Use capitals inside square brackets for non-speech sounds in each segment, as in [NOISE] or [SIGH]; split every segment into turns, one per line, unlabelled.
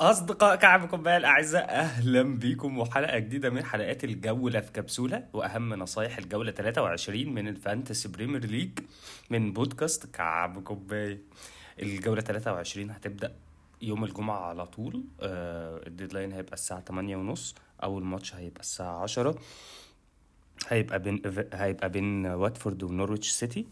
أصدقاء كعب كوباية الأعزاء أهلا بيكم. وحلقة جديدة من حلقات الجولة في كبسولة. وأهم نصايح الجولة 23 من ال fantasy Premier League من بودكاست كعب كوباية الجولة 23 هتبدأ يوم الجمعة على طول. آه ال deadline هيبقى الساعة 8 ونص. أول ماتش هيبقى الساعة 10 هيبقى بين هيبقى بين واتفورد ونورويتش سيتي.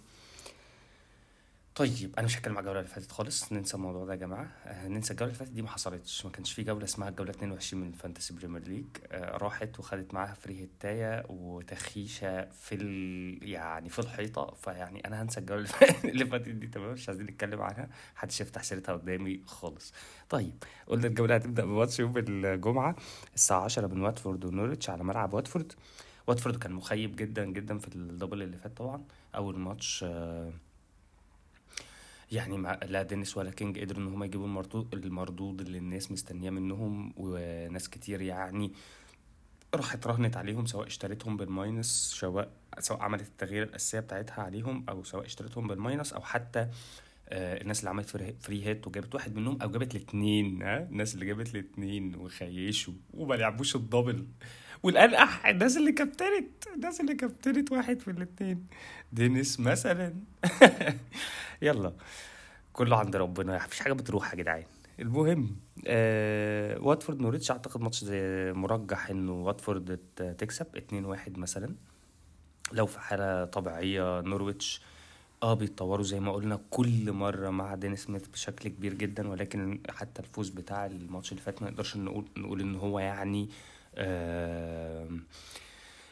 طيب أنا مش هتكلم على الجولة اللي فاتت خالص ننسى الموضوع ده يا جماعة. آه ننسى الجولة اللي فاتت دي ما حصلتش ما كانش في جولة اسمها الجولة 22 من ال fantasy Premier League. آه راحت وخدت معاها free hit اية وتخييشة في ال... يعني في الحيطة. فيعني أنا هنسى الجولة اللي فاتت دي تمام؟ مش عايزين نتكلم عنها. محدش يفتح سيرتها قدامي خالص. طيب قلنا الجولة هتبدأ بماتش يوم الجمعة الساعة 10 بين واتفورد ونوريتش على ملعب واتفورد. واتفورد كان مخيب جدا جدا في ال double اللي فات طبعا. أول ماتش آه يعني مع لا دينيس ولا كينج قدروا إن هم يجيبوا المردود المردود اللي الناس مستنياه منهم وناس كتير يعني راحت رهنت عليهم سواء اشتريتهم بال minus سواء سواء عملت التغيير الاساسيه بتاعتها عليهم أو سواء اشتريتهم بال minus أو حتى آه الناس اللي عملت free hit وجابت واحد منهم أو جابت الاثنين ها؟ الناس اللي جابت الاثنين وخيشوا وما لعبوش ال double. والأنقح الناس اللي كابتنت الناس اللي كابتنت واحد في الاثنين دينيس مثلا. [LAUGHS] يلا. كله عند ربنا. مفيش حاجة بتروح يا جدعان. المهم آه واتفورد نوريتش أعتقد ماتش مرجح إنه واتفورد تكسب 2-1 مثلا. لو في حالة طبيعية نورويتش آه بيتطوروا زي ما قلنا كل مرة مع دين سميث بشكل كبير جدا ولكن حتى الفوز بتاع الماتش اللي فات ما نقدرش نقول نقول إن هو يعني آه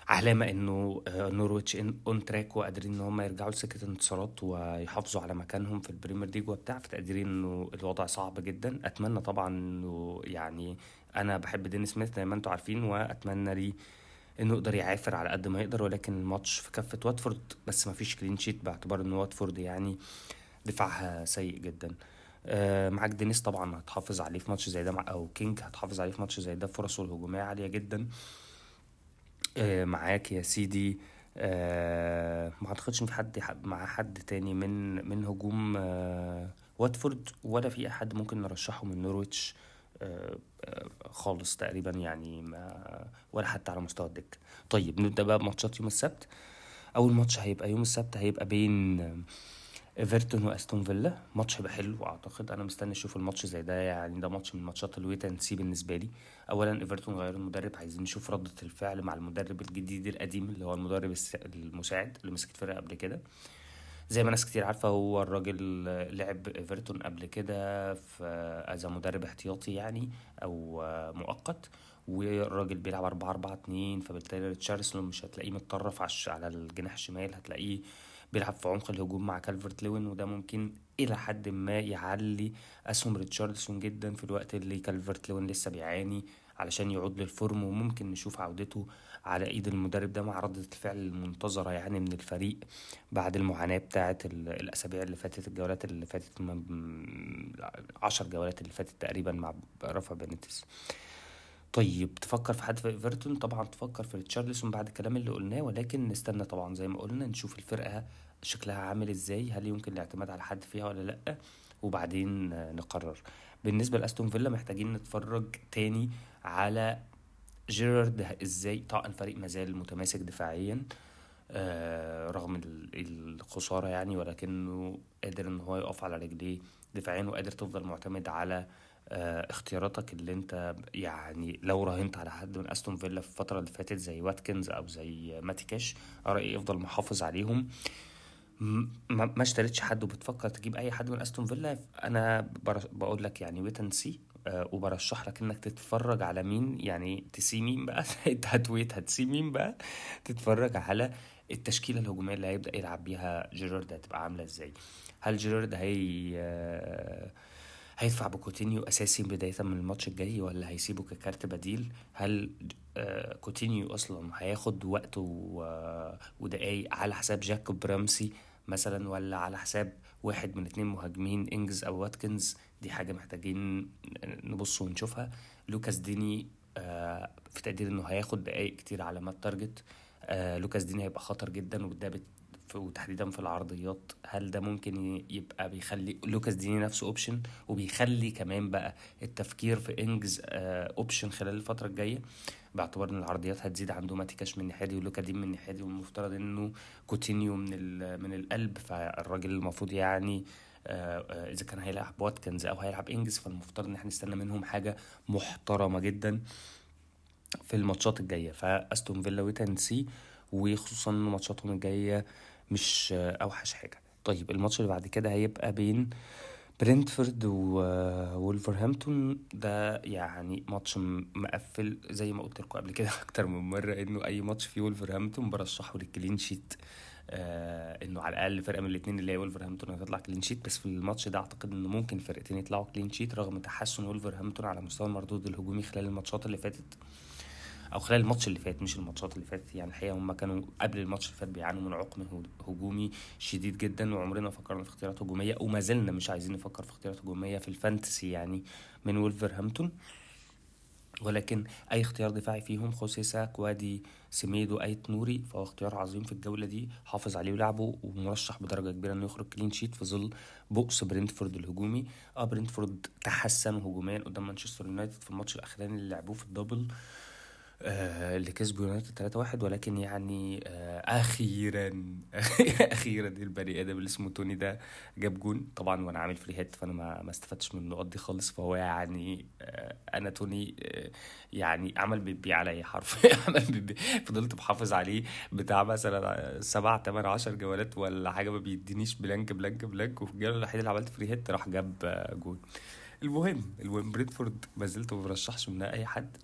علامة إنه نورويتش on track وقادرين إن هم يرجعوا لسكة الانتصارات ويحافظوا على مكانهم في البريمير ليج وبتاع ف تقديري إنه الوضع صعب جدا. أتمنى طبعا إنه يعني أنا بحب دين سميث زي ما أنتم عارفين وأتمنى لي انه يقدر يعافر على قد ما يقدر ولكن الماتش في كفة واتفورد بس ما فيش clean sheet باعتبار ان واتفورد يعني دفاعها سيء جدا. آه معاك دينيس طبعا هتحافظ عليه في ماتش زي ده أو كينج هتحافظ عليه في ماتش زي ده فرصه الهجومية عالية جدا. آه معاك يا سيدي آه ما أعتقدش إن في حد مع حد تاني من من هجوم واتفورد ولا في أحد ممكن نرشحه من نورويتش. خالص تقريبا يعني ما ولا حتى على مستوى الدكة. طيب نبدأ بقى بماتشات يوم السبت. أول ماتش هيبقى يوم السبت هيبقى بين إيفرتون وأستون فيلا. ماتش هيبقى حلو أعتقد. أنا مستني أشوف الماتش زي ده. يعني ده ماتش من ماتشات ال wait and see بالنسبة لي. اولا إيفرتون غير المدرب. عايزين نشوف ردة الفعل مع المدرب الجديد القديم اللي هو المدرب المساعد اللي مسك الفرقة قبل كده. زي ما ناس كتير عارفة هو الراجل لعب إيفرتون قبل كده في as مدرب احتياطي يعني أو مؤقت. والراجل بيلعب 4 4 2 فبالتالي ريتشارلسون مش هتلاقيه متطرف على الجناح الشمال هتلاقيه بيلعب في عمق الهجوم مع كالفرت لوين وده ممكن إلى حد ما يعلي أسهم ريتشارلسون جدا في الوقت اللي كالفرت لوين لسه بيعاني علشان يعود لل form وممكن نشوف عودته على إيد المدرب ده مع ردة الفعل المنتظرة يعني من الفريق بعد المعاناة بتاعة الأسابيع اللي فاتت الجولات اللي فاتت عشر جولات اللي فاتت تقريبا مع رافا بينيتس طيب تفكر في حد في إيفرتون؟ طبعا تفكر في ريتشارلسون بعد الكلام اللي قلناه ولكن نستنى طبعا زي ما قلنا نشوف الفرقة شكلها عامل إزاي هل يمكن الاعتماد على حد فيها ولا لأ؟ وبعدين نقرر. بالنسبة لأستون فيلا محتاجين نتفرج تاني على جيرارد إزاي طبعا الفريق مازال متماسك دفاعيا آه رغم الخسارة يعني ولكنه قادر إن هو يقف على رجليه دفاعيا وقادر تفضل معتمد على آه اختياراتك اللي أنت يعني لو راهنت على حد من أستون فيلا في الفترة اللي فاتت زي واتكنز أو زي ماتيكاش رأيي افضل محافظ عليهم. ما اشتريتش حد وبتفكر تجيب أي حد من أستون فيلا أنا بقول لك يعني wait and see أه وبرشح لك إنك تتفرج على مين؟ يعني ت see مين بقى؟ [LAUGHS] انت هت wait هت see مين بقى؟ تتفرج على التشكيلة الهجومية اللي هيبدأ يلعب بيها جيرارد هتبقى عاملة إزاي. هل جيرارد هي أه هيدفع بكوتينيو أساسي بداية من الماتش الجاي ولا هيسيبه ك كارت بديل؟ هل آه كوتينيو أصلا هياخد وقت ودقايق على حساب جاكوب رامسي مثلا ولا على حساب واحد من اتنين مهاجمين إنجز أو واتكنز دي حاجة محتاجين نبص ونشوفها. لوكاس ديني آه في تقدير إنه هياخد دقايق كتير على مات تارجت آه لوكاس ديني هيبقى خطر جدا وده وتحديدا في العرضيات. هل ده ممكن يبقى بيخلي لوكاس ديني نفسه option وبيخلي كمان بقى التفكير في إنجز option خلال الفترة الجاية. باعتبار إن العرضيات هتزيد عنده ماتي كاش من الناحيه دي ولوكا دين من الناحيه دي والمفترض إنه كوتينيو من من القلب فالراجل المفروض يعني إذا كان هيلعب واتكنز أو هيلعب إنجز فالمفترض إن إحنا نستنى منهم حاجة محترمة جدا في الماتشات الجاية. فأستون فيلا wait and see وخصوصا إن ماتشاتهم الجاية مش أوحش حاجة. طيب الماتش اللي بعد كده هيبقى بين برينتفورد وولفرهامبتون ده يعني ماتش مقفل زي ما قلت لكم قبل كده [LAUGHS] أكتر من مرة إنه أي ماتش فيه وولفرهامبتون برشحه لل clean sheet. آه إنه على الأقل فرقه من الاثنين اللي هي ولفرهامبتون هتطلع clean sheet بس في الماتش ده أعتقد إنه ممكن فرقتين يطلعوا clean sheet رغم تحسن ولفرهامبتون على مستوى المردود الهجومي خلال الماتشات اللي فاتت. أو خلال الماتش اللي فات مش الماتشات اللي فاتت يعني الحقيقة هم كانوا قبل الماتش اللي فات بيعانوا من عقم هجومي شديد جدا وعمرنا فكرنا في اختيارات هجومية وما زلنا مش عايزين نفكر في اختيارات هجومية في الفانتسي يعني من ولفرهامبتون ولكن أي اختيار دفاعي فيهم خوسيه سا كودي سميدو أيت نوري فهو اختيار عظيم في الجولة دي حافظ عليه ولعبه ومرشح بدرجة كبيرة إنه يخرج clean sheet في ظل بؤس برينتفورد الهجومي. آه برينتفورد تحسن هجوميا قدام مانشستر يونايتد في الماتش الأخراني اللي لعبوه في ال double. آه اللي كسبوا يونايتد 3 1 ولكن يعني آه أخيرا [LAUGHS] أخيرا البني آدم اللي اسمه توني ده جاب جون. طبعا وأنا عامل free hit فأنا ما, ما استفدتش من النقط دي خالص. فهو يعني آه أنا توني آه يعني عمل بيبي عليا حرفيا. [LAUGHS] عمل بيبي فضلت محافظ عليه بتاع مثلا سبع تمن عشر جولات ولا حاجة ما بيدينيش blank blank blank وفي الجوله الوحيده اللي عملت free hit راح جاب جون. المهم المهم برينتفورد ما زلت ما برشحش منها أي حد.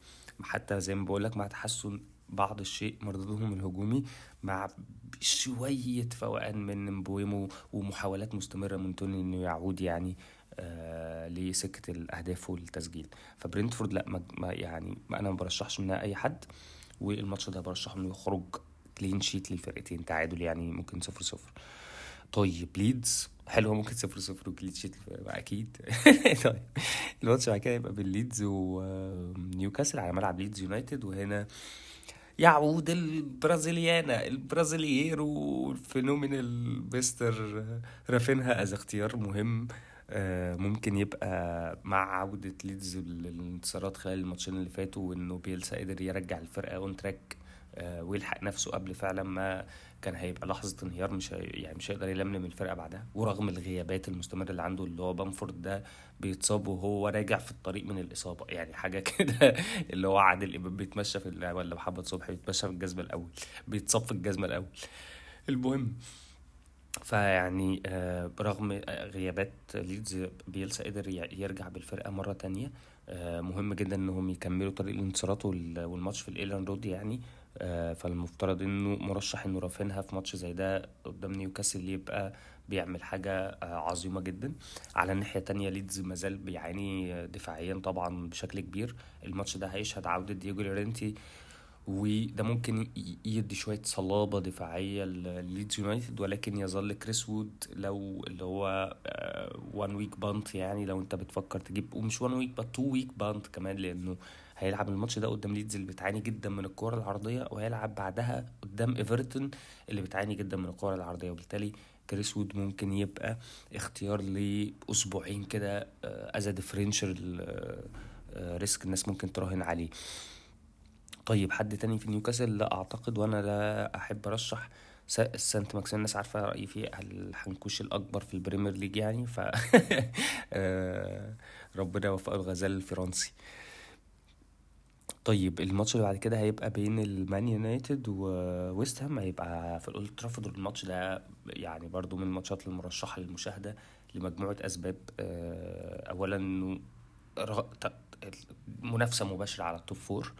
حتى زي ما بقول لك مع تحسن بعض الشيء مردودهم الهجومي مع شوية فوقان من مبويمو ومحاولات مستمرة من توني إنه يعود يعني آه لسكة الأهداف والتسجيل. فبرنتفورد لأ ما يعني أنا ما برشحش منها أي حد والماتش ده برشحه إنه يخرج clean sheet للفرقتين تعادل يعني ممكن صفر صفر. طيب ليدز حلوة ممكن صفر صفر و clean sheet أكيد. [LAUGHS] طيب. الماتش بعد كده يبقى بين ليدز ونيوكاسل على ملعب ليدز يونايتد وهنا يعود البرازيليانا البرازيلييرو ال phenomenal مستر رافينها as اختيار مهم. ممكن يبقى مع عودة ليدز للانتصارات خلال الماتشين اللي فاتوا وإنه بيلسا قدر يرجع الفرقة on track ويلحق نفسه قبل فعلا ما كان هيبقى لحظة انهيار مش يعني مش هيقدر يلملم الفرقة بعدها. ورغم الغيابات المستمرة اللي عنده اللي هو بامفورد ده بيتصاب وهو راجع في الطريق من الإصابة. يعني حاجة [LAUGHS] كده اللي هو عادل إمام بيتمشى في ولا محمد صبحي بيتمشى في الجزمة الأول. بيتصاب في الجزمة الأول. المهم فيعني آه برغم غيابات ليدز بيلسا قدر يرجع بالفرقة مرة تانية آه مهم جدا إنهم يكملوا طريق الانتصارات والماتش في الإيلاند رود يعني. آه فالمفترض إنه مرشح إنه رافينها في ماتش زي ده قدام نيوكاسل يبقى بيعمل حاجة آه عظيمة جدا. على الناحية التانية ليدز مازال بيعاني دفاعيا طبعا بشكل كبير. الماتش ده هيشهد عودة دييجو لورينتي وده ممكن يدي شوية صلابة دفاعية لليدز يونايتد ولكن يظل كريس وود لو اللي هو one week punt يعني لو انت بتفكر تجيب ومش one week بس two week punt كمان لأنه هيلعب الماتش ده قدام ليدز اللي بتعاني جدا من الكرة العرضية وهيلعب بعدها قدام إيفرتون اللي بتعاني جدا من الكرة العرضية. وبالتالي كريس وود ممكن يبقى اختيار لأسبوعين كده as differential risk الناس ممكن تراهن عليه. طيب حد تاني في نيوكاسل؟ لا أعتقد وأنا لا أحب أرشح سانت ماكسيم. الناس عارفة رأيي فيه الحنكوش الأكبر في البريمير ليج يعني ف [LAUGHS] ربنا يوفقه الغزال الفرنسي. طيب الماتش اللي بعد كده هيبقى بين المان يونايتد وويست هام. هيبقى في الأولد ترافورد. الماتش ده يعني برضو من الماتشات المرشحة للمشاهدة لمجموعة أسباب. اولا إنه منافسة مباشرة على ال top four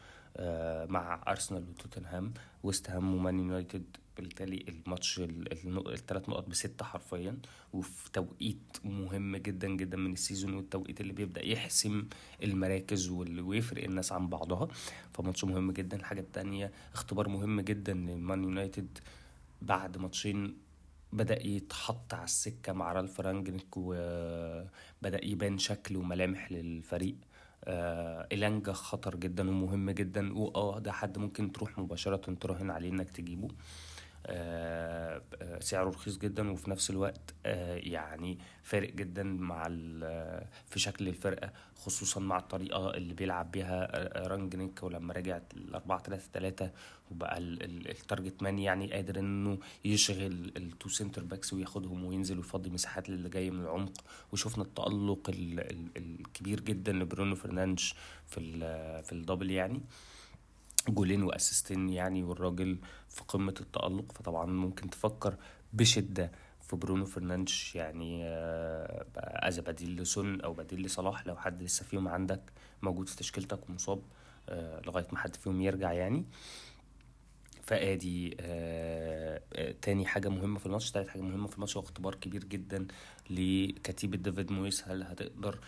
مع أرسنال وتوتنهام ويست هام ومان يونايتد بالتالي الماتش الثلاث نقط بستة حرفيا وفي توقيت مهم جدا جدا من ال season والتوقيت اللي بيبدأ يحسم المراكز واللي ويفرق الناس عن بعضها. فماتش مهم جدا. الحاجة التانية اختبار مهم جدا لمان يونايتد. بعد ماتشين بدأ يتحط على السكة مع رالف رانجنيك وبدأ يبان شكل وملامح للفريق. آه إلانجا خطر جدا ومهم جدا وآه ده حد ممكن تروح مباشرة تراهن عليه إنك تجيبه. سعره رخيص جدا وفي نفس الوقت آه، يعني فارق جدا مع في شكل الفرقة خصوصا مع الطريقة اللي بيلعب بيها رانجنيك ولما رجع الأربعة تلاتة تلاتة وبقى ال target man يعني قادر إنه يشغل ال two centre backs وياخدهم وينزل ويفضي مساحات للي جاي من العمق. وشفنا التألق الكبير جدا لبرونو فرنانديز في في ال double يعني. جولين وأسيستين يعني والراجل في قمة التألق. فطبعا ممكن تفكر بشدة في برونو فرنانديز يعني as آه، بديل لسون أو بديل لصلاح لو حد لسه فيهم عندك موجود في تشكيلتك ومصاب آه، لغاية ما حد فيهم يرجع يعني. فآدي آه تاني حاجة مهمة في الماتش تالت حاجة مهمة في الماتش هو اختبار كبير جدا لكتيبة ديفيد مويس. هل هتقدر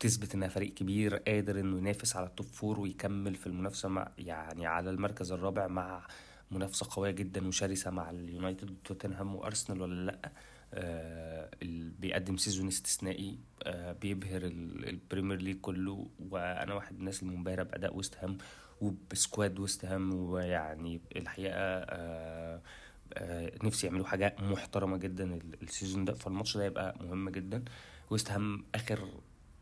تثبت إنها فريق كبير قادر إنه ينافس على ال top four ويكمل في المنافسة مع يعني على المركز الرابع مع منافسة قوية جدا وشرسة مع اليونايتد وتوتنهام وأرسنال ولا لأ؟ آه بيقدم season استثنائي آه بيبهر البريمير ليج كله وأنا واحد من الناس المنبهرة بأداء ويست هام وب squad ويست هام ويعني الحقيقة آه آه نفسي يعملوا حاجة محترمة جدا ال season ده فالماتش ده يبقى مهم جدا. ويست هام آخر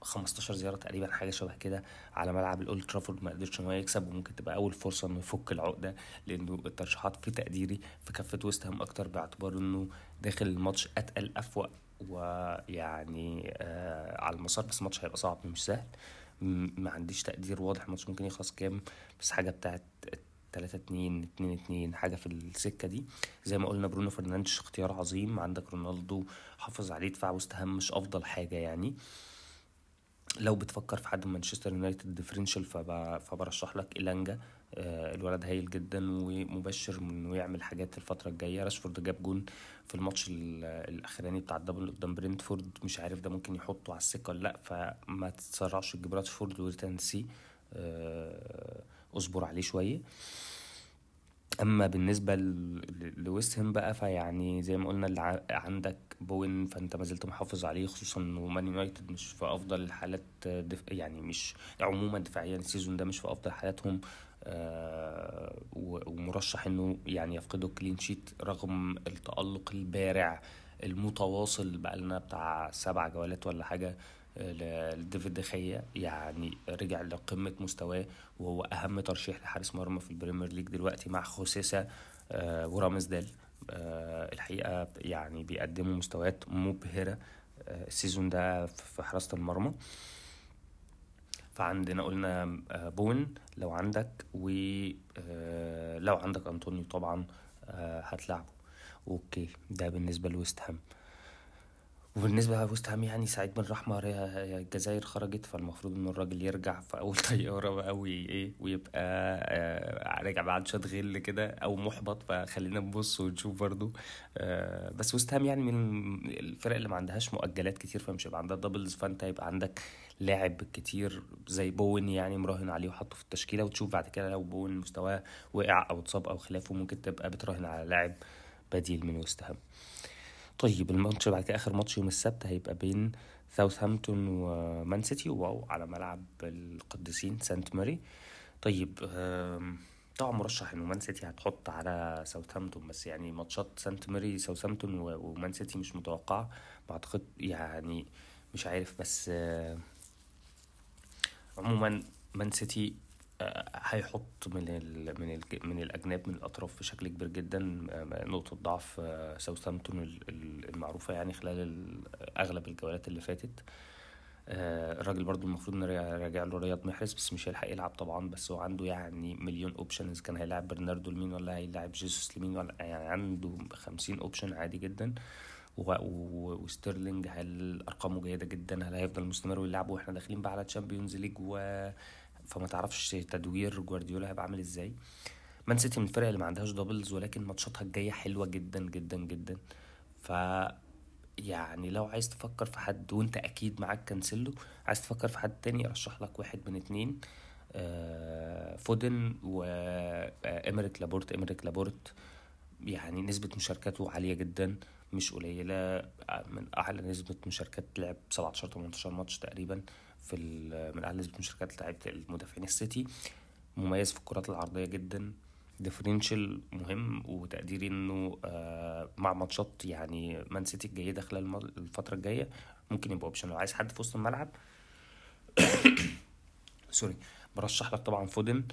15 زيارة تقريبا حاجة شبه كده على ملعب الأولد ترافورد ما قدرش إن هو يكسب وممكن تبقى أول فرصة إنه يفك العقدة لأنه الترشيحات في تقديري في كفة ويست هام أكتر باعتبار إنه داخل الماتش أتقل أفوق ويعني آه على المسار بس الماتش هيبقى صعب مش سهل. ما عنديش تقدير واضح الماتش ممكن يخلص كام بس حاجة بتاعت 3 2 2 2 حاجة في السكة دي. زي ما قلنا برونو فرنانديز اختيار عظيم عندك رونالدو حافظ عليه دفاع وسط هم مش أفضل حاجة يعني. لو بتفكر في حد من مانشستر يونايتد differential فبرشح لك إيلانجا. آه الولد هايل جدا ومبشر إنه يعمل حاجات الفترة الجاية. راشفورد جاب جون في الماتش الأخراني بتاع ال double قدام برينتفورد. مش عارف ده ممكن يحطه على السكة ولا لأ فما تسرعش تجيب راشفورد وتنسى. آه اصبر عليه شوية. أما بالنسبة لويست بقى فيعني زي ما قلنا اللي عندك بوين فأنت ما زلت محافظ عليه خصوصا انه مان يونايتد مش في أفضل الحالات دف... يعني مش عموما دفاعيا ال season ده مش في أفضل حالاتهم آه ومرشح إنه يعني يفقدوا clean sheet رغم التألق البارع المتواصل بقى لنا بتاع سبع جولات ولا حاجة. لديفيد دي خيا يعني رجع لقمة مستواه وهو أهم ترشيح لحارس مرمى في البريمير ليج دلوقتي مع خوسيه سا آه، ورامزديل آه، الحقيقة يعني بيقدموا مستويات مبهرة آه، ال season ده في حراسة المرمى. فعندنا قلنا بوين لو عندك ولو عندك أنطونيو طبعا هتلعبه. okay ده بالنسبة لويست هام. وبالنسبة لويست هام يعني سعيد بن رحمة الجزائر خرجت فالمفروض إن الراجل يرجع في أول [LAUGHS] طيارة بقى وايه ويبقى آه راجع بعد شوية غل كده أو محبط. فخلينا نبص ونشوف برضو آه بس ويست هام يعني من الفرق اللي ما عندهاش مؤجلات كتير فمش هيبقى عندها doubles فانت يبقى عندك لاعب كتير زي بوين يعني مراهن عليه وحطه في التشكيلة. وتشوف بعد كده لو بوين مستواه وقع أو اتصاب أو خلافه ممكن تبقى بتراهن على لاعب بديل من ويست هام طيب الماتش بعد كده آخر ماتش يوم السبت هيبقى بين ساوثهامبتون ومان سيتي wow على ملعب القديسين سانت ماري طيب طبعا مرشح إنه مان سيتي هتحط على ساوثهامبتون بس يعني ماتشات سانت ماري ساوثهامبتون ومان سيتي مش متوقعة. بعتقد يعني مش عارف بس عموما مان سيتي هيحط من ال من ال من الأجناب من الأطراف بشكل كبير جدا نقطة ضعف آه، ساوثهامبتون المعروفة يعني خلال أغلب الجولات اللي فاتت. آه، الراجل برضو المفروض نراجع له رياض محرز بس مش هيلحق يلعب طبعا بس هو عنده يعني مليون options كان هيلاعب برناردو لمين ولا هيلاعب جيسوس لمين ولا يعني عنده خمسين option عادي جدا. وستيرلينج هل أرقامه جيدة جدا؟ هل هيفضل مستمر ويلعبه وإحنا داخلين بقى على تشامبيونز ليج و فما تعرفش تدوير جوارديولا هيبقى عامل إزاي. مان سيتي من الفرق اللي ما عندهاش doubles ولكن ماتشاتها الجاية حلوة جدا جدا جدا. ف يعني لو عايز تفكر في حد وانت أكيد معاك كانسيلو عايز تفكر في حد تاني أرشح لك واحد من اتنين. آه فودن وإيمريك لابورت. إيمريك لابورت يعني نسبة مشاركاته عالية جدا مش قليلة من أعلى نسبة مشاركات لعب 17 18 ماتش تقريبا. في من اعلى نسبه مشاركات لعيبه المدافعين. السيتي مميز في الكرات العرضية جدا. differential مهم وتقديري إنه آه، مع ماتشات يعني مان سيتي الجيده خلال الفترة الجاية ممكن يبقى option لو عايز حد في وسط الملعب [COUGHS] sorry برشح لك طبعا فودن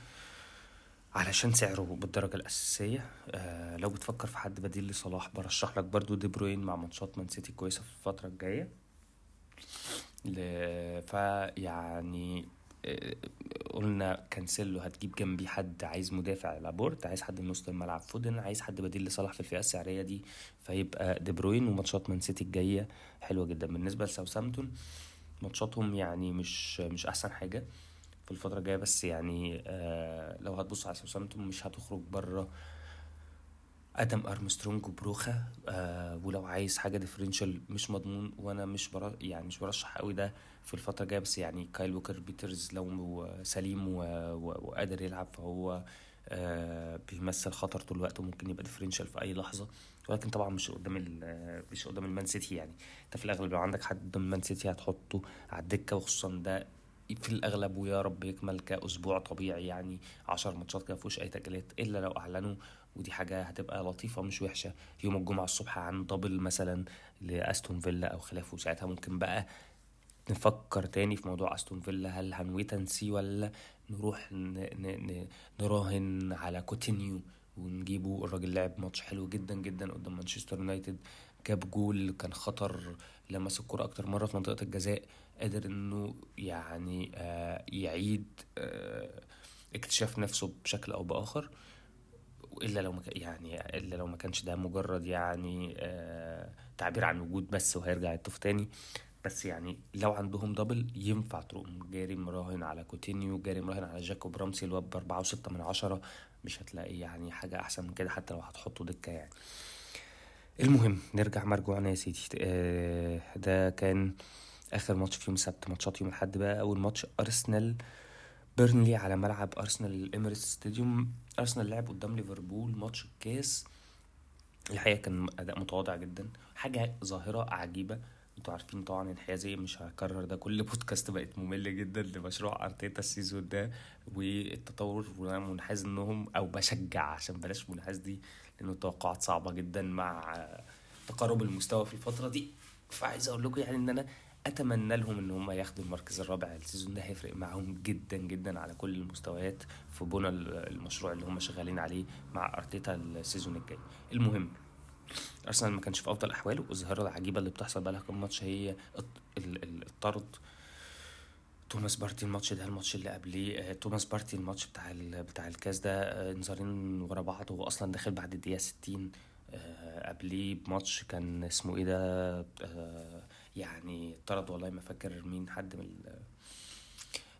علشان سعره بالدرجة الأساسية. آه لو بتفكر في حد بديل لصلاح برشح لك برضو دي بروين مع ماتشات مان سيتي كويسة في الفترة الجاية. فيعني آه، قلنا كانسيلو هتجيب جنبيه حد عايز مدافع لابورت عايز حد من وسط الملعب فودن عايز حد بديل لصلاح في الفئة السعرية دي فيبقى دي بروين وماتشات مان سيتي الجاية حلوة جدا. بالنسبة لساوثامبتون ماتشاتهم يعني مش مش أحسن حاجة في الفترة الجاية بس يعني آه لو هتبص على ساوثامبتون مش هتخرج بره آدم ارمسترونج وبروخا آه ولو عايز حاجة differential مش مضمون وأنا مش برا يعني مش برشح قوي ده في الفترة الجاية بس يعني كايل ووكر بيترز لو سليم. وقادر يلعب فهو آه بيمثل خطر طول الوقت وممكن يبقى differential في أي لحظة ولكن طبعا مش قدام. مش قدام المان سيتي يعني أنت في الأغلب لو عندك حد قدام المان سيتي هتحطه على الدكة وخصوصا ده في الأغلب ويا رب يكمل كأسبوع طبيعي يعني عشر ماتشات كده مفيهوش أي تأجيلات إلا لو أعلنوا ودي حاجة هتبقى لطيفة مش وحشة. يوم الجمعة الصبح عن double مثلا لأستون فيلا أو خلافه. ساعتها ممكن بقى نفكر تاني في موضوع أستون فيلا. هل هن wait and see ولا نروح. نراهن على كوتينيو ونجيبه؟ الراجل لعب ماتش حلو جدا جدا قدام مانشستر يونايتد. جاب جول كان خطر لمس الكرة أكتر مرة في منطقة الجزاء. قادر إنه يعني آه يعيد آه اكتشاف نفسه بشكل أو بآخر. إلا لو كان- يعني إلا لو ما كانش ده مجرد يعني آه تعبير عن وجود بس وهيرجع يطوف تاني. بس يعني لو عندهم double ينفع تقوم جاري مراهن على كوتينيو جاري مراهن على جاكوب رامسي الواد بأربعة وستة من عشرة. مش هتلاقي يعني حاجة أحسن من كده حتى لو هتحطه دكة يعني. المهم نرجع مرجوعنا يا سيدي. آه ده كان آخر ماتش في يوم السبت. ماتشات يوم الأحد بقى. أول ماتش أرسنال بيرنلي على ملعب أرسنال الإميريتس ستاديوم. أرسنال لعب قدام ليفربول ماتش الكاس. الحقيقة كان أداء متواضع جدا. حاجة ظاهرة عجيبة. أنتوا عارفين طبعا انحيازي مش هكرر ده. كل بودكاست بقت مملة جدا لمشروع أرتيتا ال season ده. والتطور وأنا منحاز إنهم أو بشجع عشان بلاش منحاز دي لأنه التوقعات صعبة جدا مع تقارب المستوى في الفترة دي. فعايز أقول لكم يعني إن أنا أتمنى لهم إن هم ياخدوا المركز الرابع ال season ده هيفرق معاهم جدا جدا على كل المستويات في بنى المشروع اللي هم شغالين عليه مع أرتيتا ال season الجاي. المهم أرسنال ما كانش في أفضل أحواله والظاهرة العجيبة اللي بتحصل بقى لها كام ماتش هي الط- ال- ال- الطرد. توماس بارتي الماتش ده الماتش اللي قبليه آه، توماس بارتي الماتش بتاع بتاع الكاس ده آه، انذارين ورا بعض هو أصلا داخل بعد الدقيقة 60 آه، قبليه بماتش كان اسمه إيه ده؟ يعني طرد والله ما فاكر مين حد من ال-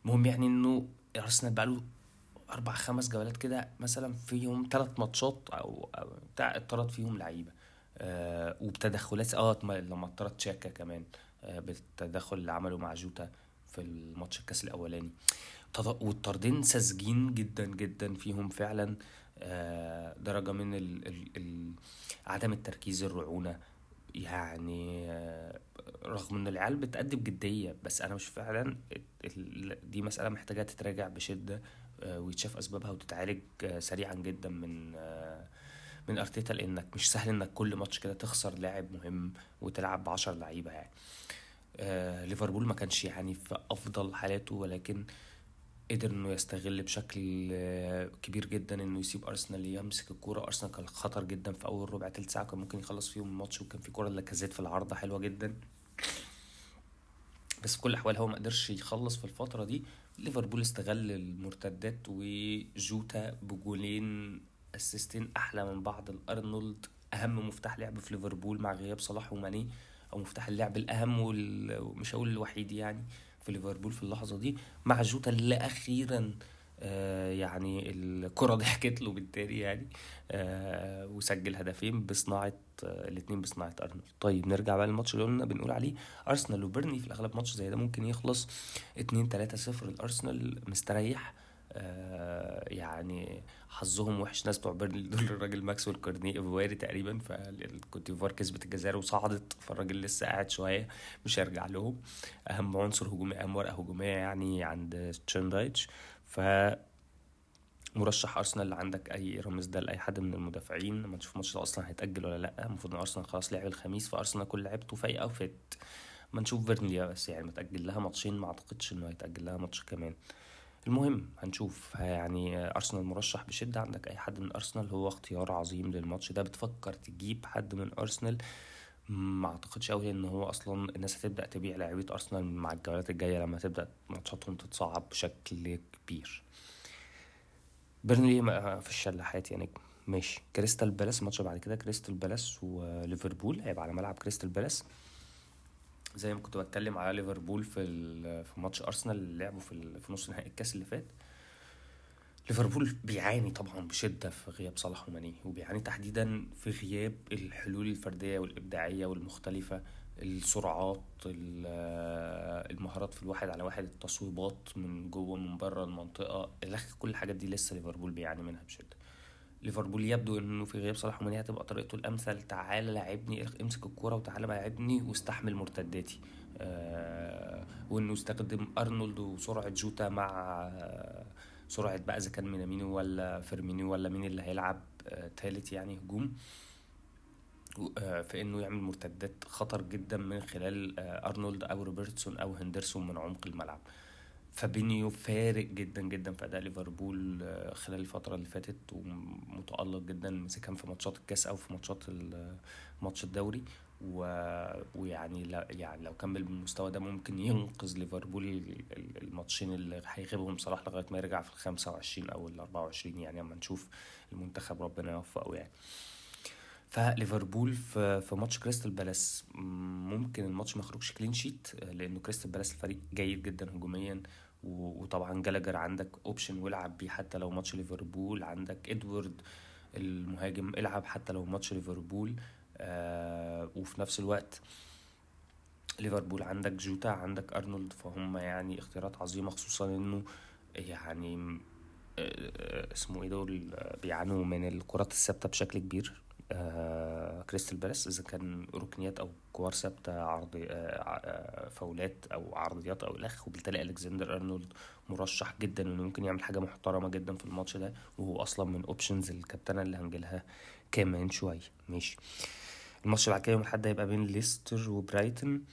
المهم يعني إنه أرسنال بقاله أربع خمس جولات كده مثلا فيهم ثلاث ماتشات أو بتاع اتطرد فيهم لعيبة. آه وبتدخلات آه ما- لما اتطرد تشاكا كمان. آه بالتدخل اللي عمله مع جوتا في الماتش الكاس الأولاني. والطردين ساذجين جدا جدا فيهم فعلا. آه درجة من ال ال ال عدم التركيز الرعونة. يعني آه، رغم إن العيال بتأدي بجدية بس أنا مش فعلا دي مسألة محتاجة تتراجع بشدة آه، ويتشاف أسبابها وتتعالج آه، سريعا جدا من آه، من أرتيتا لأنك مش سهل إنك كل ماتش كده تخسر لاعب مهم وتلعب بعشر لعيبة يعني. آه، ليفربول ما كانش يعني في أفضل حالاته ولكن قدر إنه يستغل بشكل آه، كبير جدا إنه يسيب أرسنال يمسك الكورة. أرسنال كان خطر جدا في أول ربع تلت ساعة كان ممكن يخلص فيهم الماتش وكان في كورة لاكازيت في العارضة حلوة جدا. بس في كل الأحوال هو ما قدرش يخلص في الفترة دي. ليفربول استغل المرتدات وجوتا بجولين أسيستين أحلى من بعض الأرنولد. أهم مفتاح لعب في ليفربول مع غياب صلاح وماني أو مفتاح اللعب الأهم ومش هقول الوحيد يعني. في ليفربول في اللحظة دي مع جوتا اللي أخيرا آه يعني الكرة [LAUGHS] ضحكت له بالتالي يعني آه وسجل هدفين بصناعة آه الاثنين بصناعة أرنولد. طيب نرجع بقى للماتش اللي قلنا بنقول عليه أرسنال وبيرنلي في الأغلب ماتش زي ده ممكن يخلص 2 3 0 الارسنال مستريح يعني حظهم وحش ناس بتوع بيرنلي دول الراجل ماكسويل كورني إيفواري تقريبا فالكوتيفوار كسبت الجزائر وصعدت فالراجل لسه قاعد شوية مش هيرجع لهم. أهم عنصر هجومي أهم ورقة هجومية يعني عند شون دايتش. ف مرشح أرسنال اللي عندك أي رامزديل أي حد من المدافعين لما نشوف الماتش ده أصلا هيتأجل ولا لأ. المفروض إن أرسنال خلاص لعب الخميس فأرسنال كل لعبته فايقة و fit. ما نشوف بيرنلي بس يعني متأجل لها ماتشين ما أعتقدش إنه هيتأجل لها ماتش كمان. المهم هنشوف. يعني أرسنال مرشح بشدة. عندك أي حد من أرسنال؟ هو اختيار عظيم للماتش ده. بتفكر تجيب حد من أرسنال؟ ما أعتقدش قوي إن هو أصلا الناس هتبدأ تبيع لعيبة أرسنال مع الجولات الجاية لما تبدأ ماتشاتهم تتصعب بشكل كبير. بيرنلي في الشلاحات يا نجم. ماشي. كريستال بالاس الماتش بعد كده. كريستال بالاس وليفربول. هيبقى على ملعب كريستال بالاس. زي ما كنت بتكلم على ليفربول في في ماتش أرسنال اللي لعبه في في نص نهائي الكاس اللي فات. ليفربول بيعاني طبعا بشدة في غياب صلاح وماني وبيعاني تحديدا في غياب الحلول الفردية والإبداعية والمختلفة السرعات المهارات في الواحد على واحد التصويبات من جوه من بره المنطقة إلخ كل الحاجات دي لسه ليفربول بيعاني منها بشدة. ليفربول يبدو إنه في غياب صلاح وماني هتبقى طريقته الأمثل. تعالى لاعبني امسك الكورة وتعالى لاعبني واستحمل مرتداتي. آه وإنه يستخدم أرنولد وسرعة جوتا مع آه سرعة بقى إذا كان مينامينو ولا فيرمينيو ولا مين اللي هيلعب آه تالت يعني هجوم. آه في إنه يعمل مرتدات خطر جدا من خلال آه أرنولد أو روبرتسون أو هندرسون من عمق الملعب. فابينيو فارق جدا جدا في أداء ليفربول خلال الفترة اللي فاتت ومتألق جدا كان في ماتشات الكاس أو في ماتشات ماتش الدوري. و... ويعني لا يعني لو كمل بالمستوى ده ممكن ينقذ ليفربول الماتشين اللي هيغيبهم صلاح لغاية ما يرجع في ال 25 أو ال 24 يعني أما نشوف المنتخب ربنا يوفقه يعني. فليفربول في في ماتش كريستال بالاس. ممكن الماتش ما يخرجش clean sheet لأنه كريستال بالاس الفريق جيد جدا هجوميا. وطبعا جالاجر عندك option والعب بيه حتى لو ماتش ليفربول. عندك إدوارد المهاجم العب حتى لو ماتش ليفربول. آه وفي نفس الوقت ليفربول عندك جوتا عندك أرنولد. فهم يعني اختيارات عظيمة خصوصا إنه يعني اسمه إيه دول بيعانوا من الكرات الثابتة بشكل كبير. آه كريستال بالاس إذا كان ركنيات أو كور ثابته عرض آه آه فاولات أو عرضيات أو إلخ وبالتالي ألكسندر أرنولد مرشح جدا إنه ممكن يعمل حاجة محترمة جدا في الماتش ده وهو أصلا من options الكابتنة اللي هنجيلها كمان شوية ماشي. الماتش بعد كده يوم الأحد هيبقى بين ليستر وبرايتون.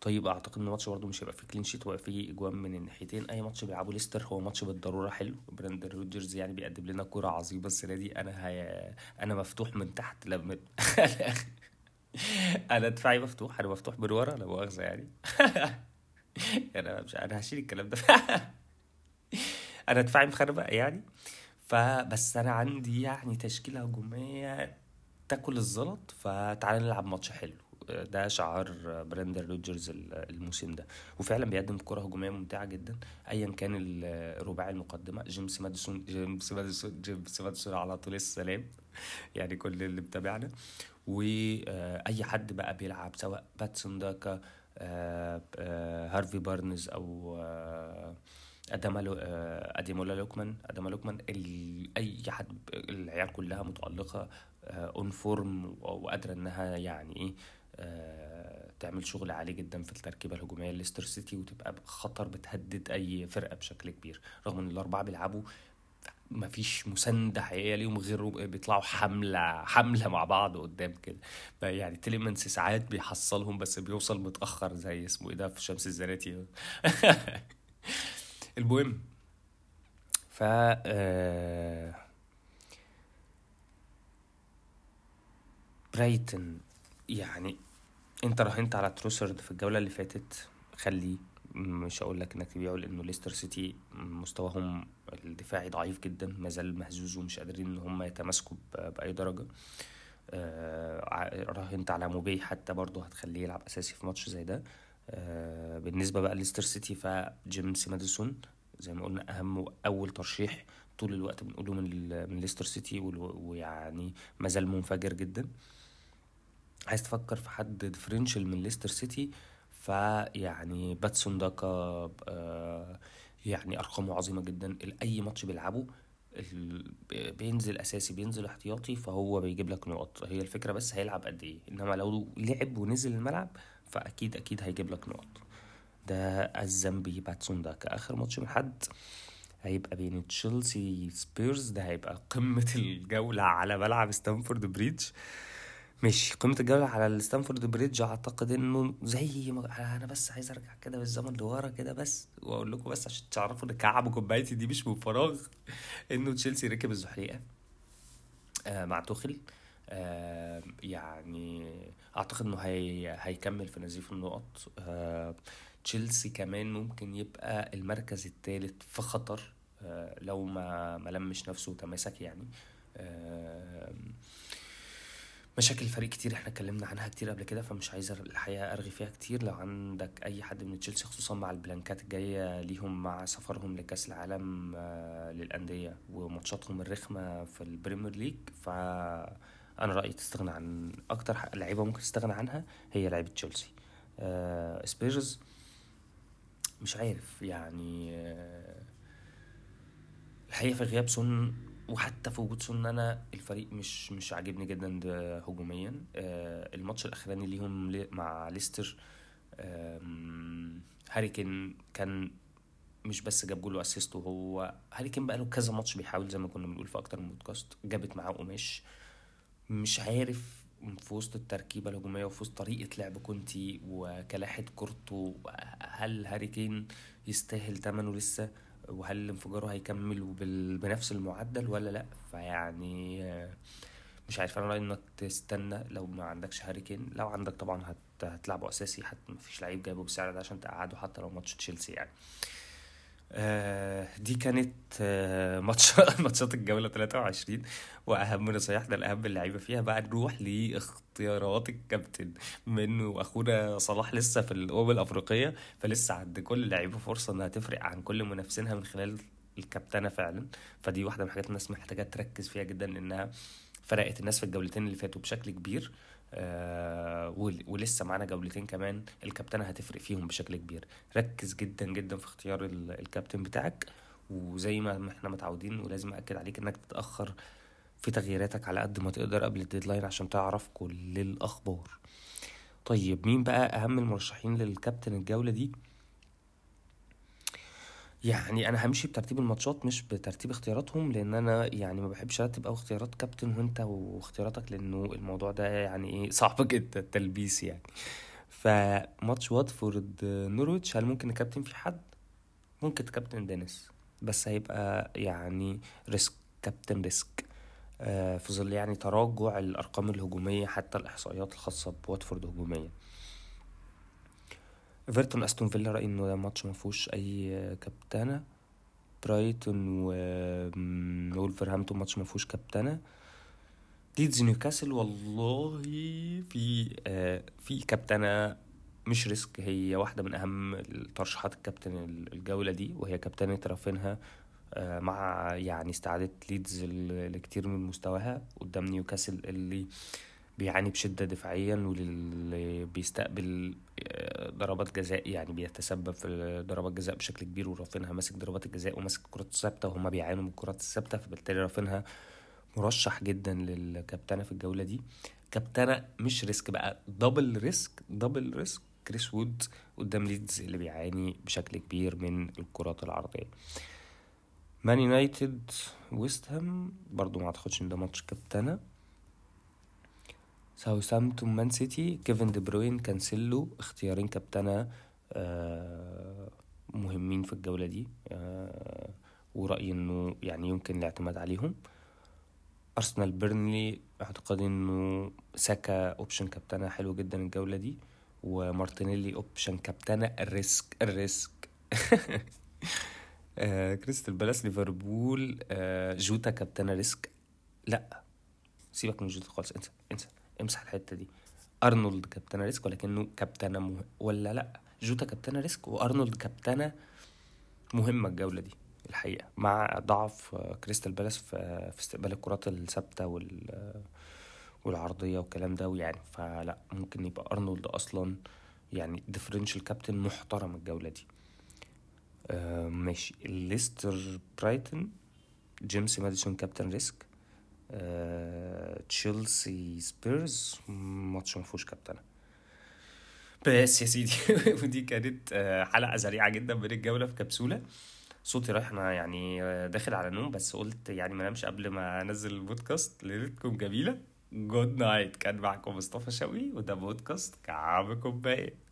طيب أعتقد إن الماتش برضه مش هيبقى فيه clean sheet وهيبقى فيه إجوان من الناحيتين. أي ماتش بيلعبه ليستر هو ماتش بالضرورة حلو. براندن روجرز يعني بيقدم لنا كوره عظيمة السنة دي. أنا هي... أنا مفتوح من تحت لما [LAUGHS] أنا دفاعي مفتوح أنا مفتوح من ورا لا مؤاخذة يعني. [LAUGHS] أنا مش أنا هشيل الكلام ده. [LAUGHS] أنا دفاعي مخربق يعني. فبس أنا عندي يعني تشكيلة هجومية تاكل الزلط فتعالى نلعب ماتش حلو. ده شعار براندن روجرز الموسم ده. وفعلا بيقدم كرة هجومية ممتعة جدا ايا كان الرباعي المقدمة. جيمس ماديسون جيمس ماديسون جيمس ماديسون على طول السلام. يعني كل اللي متابعنا. وأي حد بقى بيلعب سواء باتسون داكا هارفي بارنز أو ادامالو أديمولا لوكمان. أداما لوكمان أي حد العيال كلها متألقة on form وقادرة إنها يعني إيه آه تعمل شغل عالي جدا في التركيبة الهجومية ليستر سيتي وتبقى خطر بتهدد أي فرقة بشكل كبير. رغم إن الأربعة بيلعبوا مفيش مساندة حقيقية ليهم غير بيطلعوا حملة حملة مع بعض قدام كده. يعني تيليمانس ساعات بيحصلهم بس بيوصل متأخر زي اسمه إيه ده في شمس الزناتي. [LAUGHS] المهم ف آه برايتن يعني انت راهنت على تروسرد في الجولة اللي فاتت خليه مش هقول لك انك تبيعه لأنه ليستر سيتي مستواهم الدفاعي ضعيف جدا ما زال مهزوز ومش قادرين إن هم يتماسكوا بأي درجة. آه راهنت على موباي حتى برضه هتخليه يلعب أساسي في ماتش زي ده. آه بالنسبة بقى ليستر سيتي فجيمس ماديسون زي ما قلنا أهم وأول ترشيح طول الوقت بنقوله من من ليستر سيتي ويعني ما زال منفجر جدا. عايز تفكر في حد differential من ليستر سيتي فيعني باتسون داكا آه يعني أرقامه عظيمة جدا. أي ماتش بيلعبه بينزل أساسي بينزل احتياطي فهو بيجيب لك نقط. هي الفكرة بس هيلعب قد إيه. إنما لو لعب ونزل الملعب فأكيد أكيد هيجيب لك نقط. ده الزامبي باتسون داكا اخر ماتش من حد هيبقى بين تشيلسي سبيرز ده هيبقى قمة [LAUGHS] الجولة على ملعب ستانفورد بريدج ماشي. قمة الجولة على ستانفورد بريدج أعتقد إنه زي ما أنا بس عايز أرجع كده بالزمن لورا كده بس وأقول لكم بس عشان تعرفوا إن كعب كوباية دي مش من فراغ إنه تشيلسي ركب الزحليقة. آه مع توخل آه يعني أعتقد إنه هي هيكمل في نزيف النقط. آه تشيلسي كمان ممكن يبقى المركز الثالث في خطر. آه لو ما ما لمش نفسه وتماسك يعني. آه مشاكل الفريق كتير إحنا اتكلمنا عنها كتير قبل كده فمش عايز الحقيقة أرغي فيها كتير. لو عندك أي حد من تشيلسي خصوصا مع البلانكات الجاية ليهم مع سفرهم لكأس العالم آه للأندية وماتشاتهم الرخمة في البريمير ليج ف أنا رأيي تستغنى عن أكتر لعيبة ممكن تستغنى عنها هي لعيبة تشيلسي. آه سبيرز مش عارف يعني آه الحقيقة في غياب سون وحتى في وجود سون أنا الفريق مش مش عاجبني جدا هجوميا. آه الماتش الأخراني ليهم مع ليستر هاري كين كان مش بس جاب goal و assist وهو هاري كين بقى له كذا ماتش بيحاول زي ما كنا بنقول في أكتر من بودكاست جابت معاه قماش. مش عارف في وسط التركيبة الهجومية وفي وسط طريقة لعب كونتي وكلاحة كورته هل هاري كين يستاهل ثمنه لسه؟ وهل انفجاره هيكمل بنفس المعدل ولا لأ؟ فيعني مش عارف. أنا رأيي إنك تستنى لو ما عندكش هاري كين لو عندك طبعا هت... هتلعبه أساسي. حتى مفيش لعيب جايبه بالسعر ده عشان تقعده حتى لو ماتش تشيلسي يعني. دي كانت آه ماتش [LAUGHS] ماتشات الجولة 23 وأهم نصايحنا الأهم اللعيبة فيها بقى نروح لاختيارات الكابتن بما انه اخونا صلاح لسه في الأمم الأفريقية فلسه عند كل لعيبة فرصة إنها تفرق عن كل منافسينها من خلال الكابتنة فعلا. فدي واحدة من الحاجات الناس محتاجة تركز فيها جدا لانها فرقت الناس في الجولتين اللي فاتوا بشكل كبير. آه ولسه معانا جولتين كمان الكابتنة هتفرق فيهم بشكل كبير. ركز جدا جدا في اختيار الكابتن بتاعك وزي ما إحنا متعودين ولازم أكد عليك إنك تتأخر في تغييراتك على قد ما تقدر قبل الديدلاين عشان تعرف كل الأخبار. طيب مين بقى أهم المرشحين للكابتن الجولة دي؟ يعني أنا همشي بترتيب الماتشات مش بترتيب اختياراتهم لأن أنا يعني ما بحبش أرتب أو اختيارات كابتن وأنت واختياراتك لأنه الموضوع ده يعني إيه [LAUGHS] صعب جدا تلبيس يعني. فماتش واتفورد نورويتش هل ممكن نكابتن في حد؟ ممكن تكابتن دينيس. بس هيبقى يعني risk كابتن risk. آه في ظل يعني تراجع الأرقام الهجومية حتى الإحصائيات الخاصة بواتفورد هجوميا. ايفرتون أستون فيلا رأيي إنه ده ماتش ما فيهوش أي كابتنة. برايتون وولفرهامبتون ماتش ما فيهوش كابتنة. ليدز نيوكاسل والله في آه في كابتنة مش risk. هي واحدة من أهم ترشيحات الكابتن الجولة دي وهي كابتنة رافينها آه مع يعني استعادة ليدز لكتير من مستواها قدام نيوكاسل اللي بيعاني بشدة دفاعيا واللي بيستقبل ضربات جزاء يعني بيتسبب في ضربات جزاء بشكل كبير ورافينها ماسك ضربات الجزاء وماسك الكرات الثابتة وهما بيعانوا من الكرات الثابتة فبالتالي رافينها مرشح جدا للكابتنة في الجولة دي. كابتنة مش risk بقى double risk double risk كريس وود قدام ليدز اللي بيعاني بشكل كبير من الكرات العرضية. مان يونايتد ويست هام برضو ما أعتقدش إن ده ماتش كابتنة. ساوثهامبتون مان سيتي كيفن دي بروين كانسيلو اختيارين كابتنة آه مهمين في الجولة دي آه ورأيي إنه يعني يمكن الاعتماد عليهم. أرسنال بيرنلي اعتقادي إنه ساكا option كابتنة حلو جدا الجولة دي. ومارتينيلي option كابتنة ال risk ال risk. [LAUGHS] آه كريستال بالاس ليفربول. آه جوتا كابتنة risk. لا سيبك من جوتا خالص انسى انسى. امسح الحتة دي. أرنولد كابتنه risk ولكنه كابتنه مه... ولا لأ جوتا كابتنه risk وأرنولد كابتنه مهمه الجولة دي الحقيقة مع ضعف كريستال بالاس في, استقبال الكرات الثابتة وال والعرضية والكلام ده ويعني فلأ ممكن يبقى أرنولد أصلا يعني differential كابتن محترم الجولة دي. آه ماشي. ليستر برايتون جيمس ماديسون كابتن risk تشيلسي سبيرز ماتش ما فيهوش كابتنه بس يا سيدي ودي كانت حلقة سريعة جدا من الجولة في كبسولة. صوتي رايح أنا يعني داخل على نوم بس قلت يعني ما نامش قبل ما أنزل البودكاست. ليلتكم جميلة. good night كان معكم مصطفى شوقي وده بودكاست كعب كوباية.